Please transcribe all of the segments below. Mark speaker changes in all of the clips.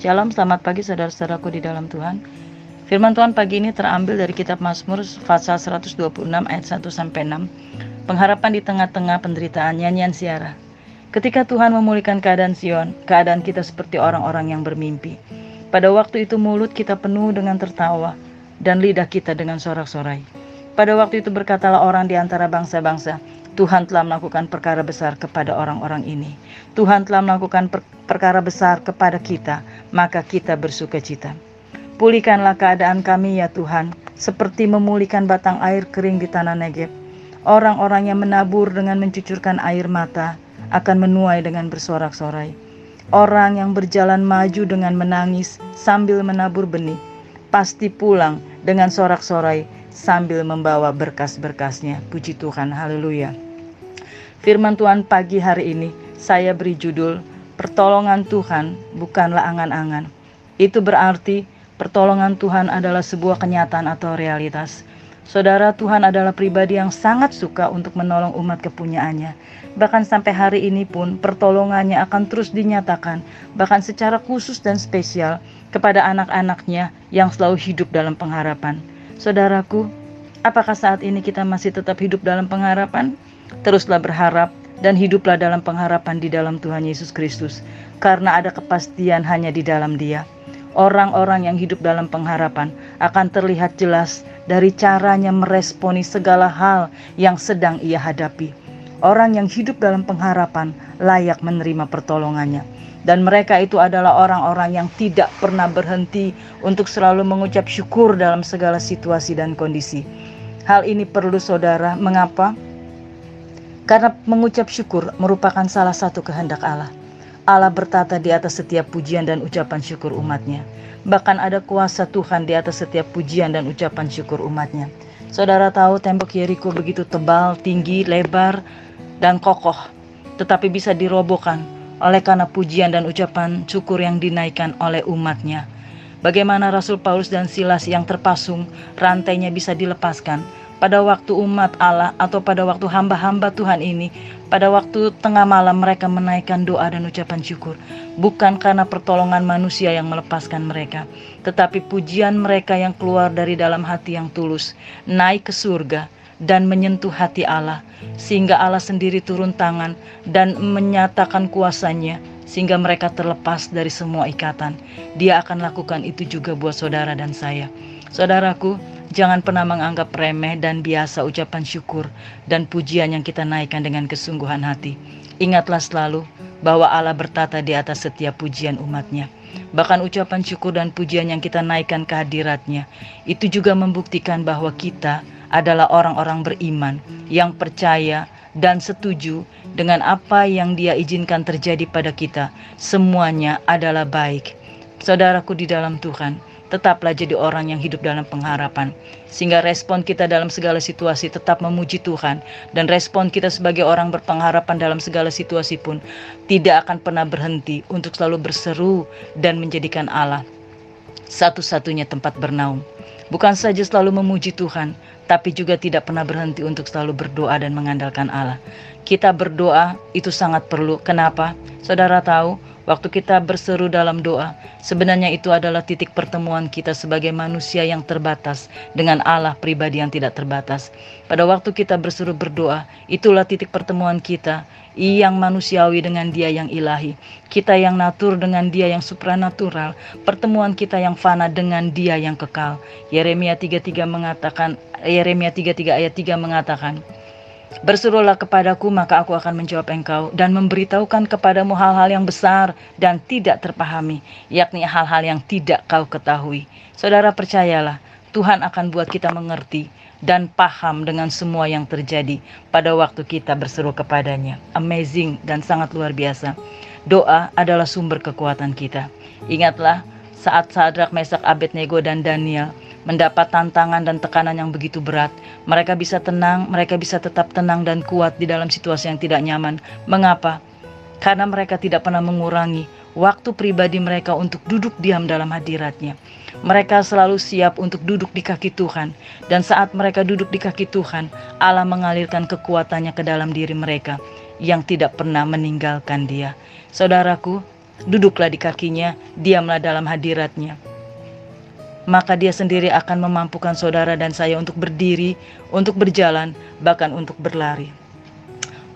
Speaker 1: Shalom, selamat pagi saudara-saudaraku di dalam Tuhan. Firman Tuhan pagi ini terambil dari kitab Mazmur pasal 126 ayat 1 sampai 6. Pengharapan di tengah-tengah penderitaan nyanyian siara. Ketika Tuhan memulihkan keadaan Sion, keadaan kita seperti orang-orang yang bermimpi. Pada waktu itu mulut kita penuh dengan tertawa dan lidah kita dengan sorak-sorai. Pada waktu itu berkatalah orang di antara bangsa-bangsa, Tuhan telah melakukan perkara besar kepada orang-orang ini. Tuhan telah melakukan per perkara besar kepada kita, maka kita bersuka cita. Pulihkanlah keadaan kami ya Tuhan, seperti memulihkan batang air kering di tanah Negeb. Orang-orang yang menabur dengan mencucurkan air mata akan menuai dengan bersorak-sorai. Orang yang berjalan maju dengan menangis sambil menabur benih, pasti pulang dengan sorak-sorai sambil membawa berkas-berkasnya. Puji Tuhan, haleluya. Firman Tuhan pagi hari ini saya beri judul Pertolongan Tuhan bukanlah angan-angan. Itu berarti pertolongan Tuhan adalah sebuah kenyataan atau realitas. Saudara Tuhan adalah pribadi yang sangat suka untuk menolong umat kepunyaannya. Bahkan sampai hari ini pun pertolongannya akan terus dinyatakan, bahkan secara khusus dan spesial kepada anak-anaknya yang selalu hidup dalam pengharapan. Saudaraku, apakah saat ini kita masih tetap hidup dalam pengharapan? Teruslah berharap dan hiduplah dalam pengharapan di dalam Tuhan Yesus Kristus, karena ada kepastian hanya di dalam Dia. Orang-orang yang hidup dalam pengharapan akan terlihat jelas dari caranya meresponi segala hal yang sedang ia hadapi. Orang yang hidup dalam pengharapan layak menerima pertolongannya, dan mereka itu adalah orang-orang yang tidak pernah berhenti untuk selalu mengucap syukur dalam segala situasi dan kondisi. Hal ini perlu saudara, mengapa? Karena mengucap syukur merupakan salah satu kehendak Allah. Allah bertata di atas setiap pujian dan ucapan syukur umatnya. Bahkan ada kuasa Tuhan di atas setiap pujian dan ucapan syukur umatnya. Saudara tahu tembok Yeriko begitu tebal, tinggi, lebar, dan kokoh. Tetapi bisa dirobohkan oleh karena pujian dan ucapan syukur yang dinaikkan oleh umatnya. Bagaimana Rasul Paulus dan Silas yang terpasung, rantainya bisa dilepaskan pada waktu umat Allah atau pada waktu hamba-hamba Tuhan ini, pada waktu tengah malam mereka menaikkan doa dan ucapan syukur, bukan karena pertolongan manusia yang melepaskan mereka, tetapi pujian mereka yang keluar dari dalam hati yang tulus, naik ke surga dan menyentuh hati Allah, sehingga Allah sendiri turun tangan dan menyatakan kuasanya, sehingga mereka terlepas dari semua ikatan. Dia akan lakukan itu juga buat saudara dan saya. Saudaraku, Jangan pernah menganggap remeh dan biasa ucapan syukur dan pujian yang kita naikkan dengan kesungguhan hati. Ingatlah selalu bahwa Allah bertata di atas setiap pujian umatnya. Bahkan ucapan syukur dan pujian yang kita naikkan ke hadiratnya, itu juga membuktikan bahwa kita adalah orang-orang beriman yang percaya dan setuju dengan apa yang dia izinkan terjadi pada kita. Semuanya adalah baik. Saudaraku di dalam Tuhan, tetaplah jadi orang yang hidup dalam pengharapan. Sehingga respon kita dalam segala situasi tetap memuji Tuhan. Dan respon kita sebagai orang berpengharapan dalam segala situasi pun tidak akan pernah berhenti untuk selalu berseru dan menjadikan Allah satu-satunya tempat bernaung. Bukan saja selalu memuji Tuhan, tapi juga tidak pernah berhenti untuk selalu berdoa dan mengandalkan Allah. Kita berdoa itu sangat perlu. Kenapa? Saudara tahu, Waktu kita berseru dalam doa, sebenarnya itu adalah titik pertemuan kita sebagai manusia yang terbatas dengan Allah pribadi yang tidak terbatas. Pada waktu kita berseru berdoa, itulah titik pertemuan kita yang manusiawi dengan dia yang ilahi. Kita yang natur dengan dia yang supranatural. Pertemuan kita yang fana dengan dia yang kekal. Yeremia 33 mengatakan, Yeremia 33 ayat 3 mengatakan, Berserulah kepadaku, maka aku akan menjawab engkau dan memberitahukan kepadamu hal-hal yang besar dan tidak terpahami, yakni hal-hal yang tidak kau ketahui. Saudara percayalah, Tuhan akan buat kita mengerti dan paham dengan semua yang terjadi pada waktu kita berseru kepadanya. Amazing dan sangat luar biasa. Doa adalah sumber kekuatan kita. Ingatlah saat Sadrak, Mesak, Abednego, dan Daniel mendapat tantangan dan tekanan yang begitu berat, mereka bisa tenang, mereka bisa tetap tenang dan kuat di dalam situasi yang tidak nyaman. Mengapa? Karena mereka tidak pernah mengurangi waktu pribadi mereka untuk duduk diam dalam hadiratnya. Mereka selalu siap untuk duduk di kaki Tuhan, dan saat mereka duduk di kaki Tuhan, Allah mengalirkan kekuatannya ke dalam diri mereka yang tidak pernah meninggalkan Dia. Saudaraku, duduklah di kakinya, diamlah dalam hadiratnya. Maka dia sendiri akan memampukan saudara dan saya untuk berdiri, untuk berjalan, bahkan untuk berlari.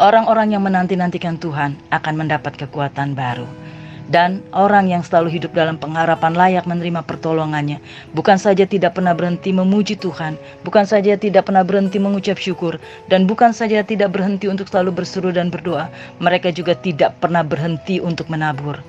Speaker 1: Orang-orang yang menanti-nantikan Tuhan akan mendapat kekuatan baru dan orang yang selalu hidup dalam pengharapan layak menerima pertolongannya. Bukan saja tidak pernah berhenti memuji Tuhan, bukan saja tidak pernah berhenti mengucap syukur, dan bukan saja tidak berhenti untuk selalu berseru dan berdoa, mereka juga tidak pernah berhenti untuk menabur.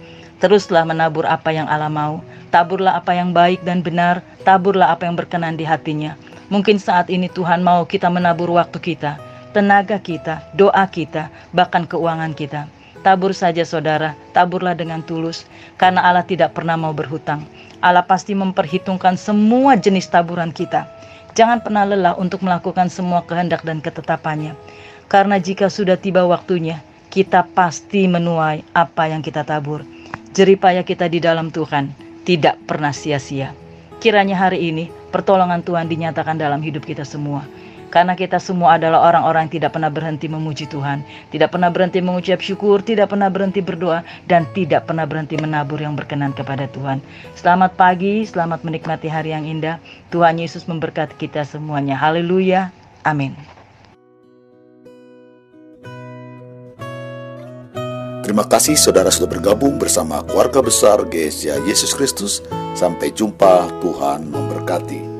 Speaker 1: Teruslah menabur apa yang Allah mau, taburlah apa yang baik dan benar, taburlah apa yang berkenan di hatinya. Mungkin saat ini Tuhan mau kita menabur waktu kita, tenaga kita, doa kita, bahkan keuangan kita. Tabur saja saudara, taburlah dengan tulus, karena Allah tidak pernah mau berhutang. Allah pasti memperhitungkan semua jenis taburan kita. Jangan pernah lelah untuk melakukan semua kehendak dan ketetapannya. Karena jika sudah tiba waktunya, kita pasti menuai apa yang kita tabur. Jeripaya kita di dalam Tuhan tidak pernah sia-sia. Kiranya hari ini pertolongan Tuhan dinyatakan dalam hidup kita semua. Karena kita semua adalah orang-orang yang tidak pernah berhenti memuji Tuhan, tidak pernah berhenti mengucap syukur, tidak pernah berhenti berdoa, dan tidak pernah berhenti menabur yang berkenan kepada Tuhan. Selamat pagi, selamat menikmati hari yang indah. Tuhan Yesus memberkati kita semuanya. Haleluya. Amin.
Speaker 2: Terima kasih saudara sudah bergabung bersama keluarga besar GSA Yesus Kristus. Sampai jumpa, Tuhan memberkati.